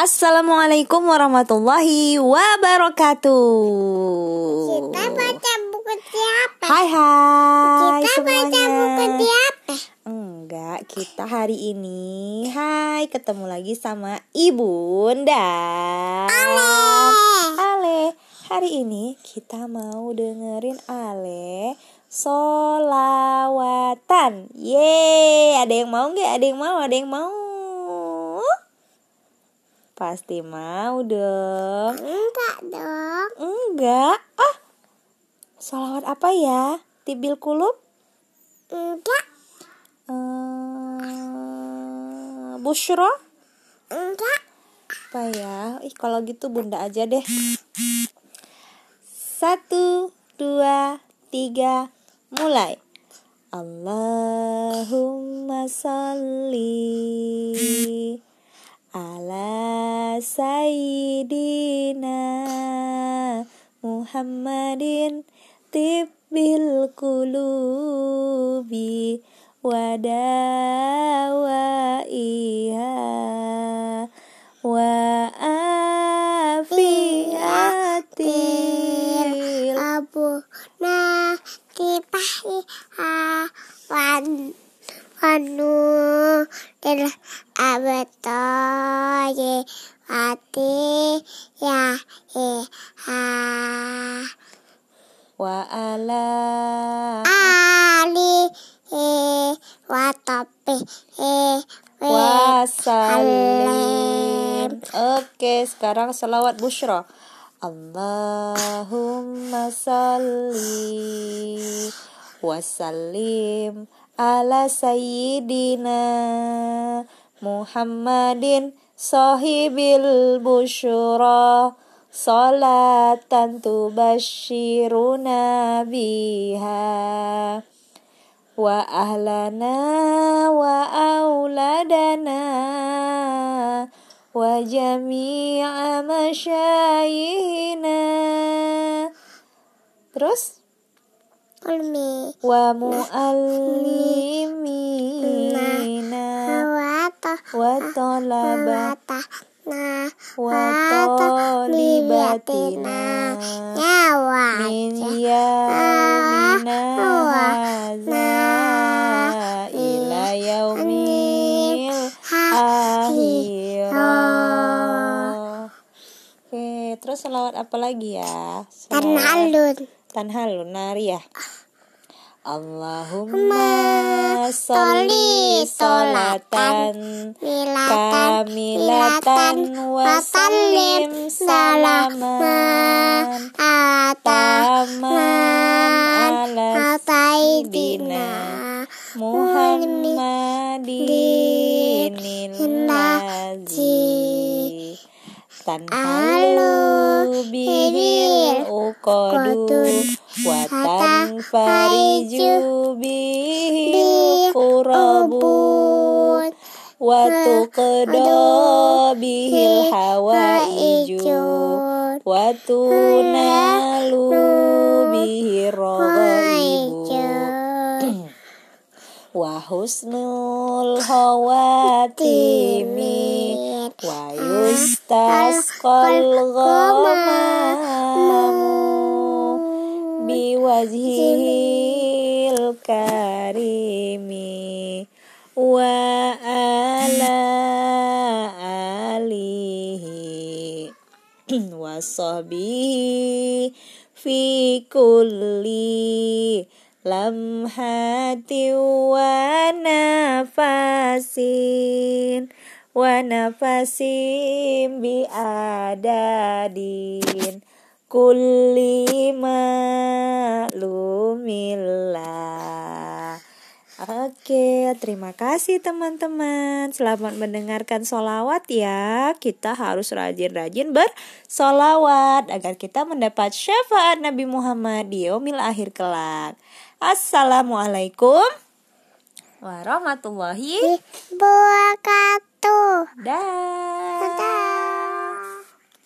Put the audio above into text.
Assalamualaikum warahmatullahi wabarakatuh. Kita baca buku siapa? Hai hai Kita baca semuanya. buku siapa? Enggak, kita hari ini Hai, ketemu lagi sama Ibunda Ale. Ale Hari ini kita mau dengerin Ale Solawatan Yeay, ada yang mau nggak? Ada yang mau? Ada yang mau? Pasti mau dong Enggak dong. Enggak Ah, solawat apa ya? Tibil kulub? Enggak. Eh, Bushro? Enggak. Apa ya? Ih, kalau gitu bunda aja deh. Satu, dua, tiga, mulai. Allahumma salli ala sayyidina Muhammadin tibbil qulubi wadawaiha wa afiatil Abu abetoye ati ya e ha. Wa ala. Ali e watape e wasalim Oke sekarang salawat bushra. Allahumma salli wasallim ala sayyidina Muhammadin sahibil bushra salatan tubashiruna biha wa ahlana wa auladana wa jami'a masyayihina. Terus? Wa muallimina min yamina hadza ila yaumil akhirah Oke, terus selawat apa lagi ya? Tanhalun Tanhalun nari ya. Allahumma sholli sholatan milatan kamilatan wa sallim salaman taman ala sayyidina Muhammadin lazi tanhalu bihil uqadu wa tanfariju bihil bihil hawaiju wa tunalu bihir ragaibu wa husnul khawatimi wa yustasqal ghamamu biwajhil karimi wa ala alihi wa sahbihi fi kulli lamhati wa nafasin wa nafasin bi adadin kulli ma'lumillah Oke, terima kasih teman-teman. Selamat mendengarkan solawat ya. Kita harus rajin-rajin bersolawat agar kita mendapat syafaat Nabi Muhammad di yaumil akhir kelak. Assalamualaikum warahmatullahi wabarakatuh wabarakatuh. Dadah.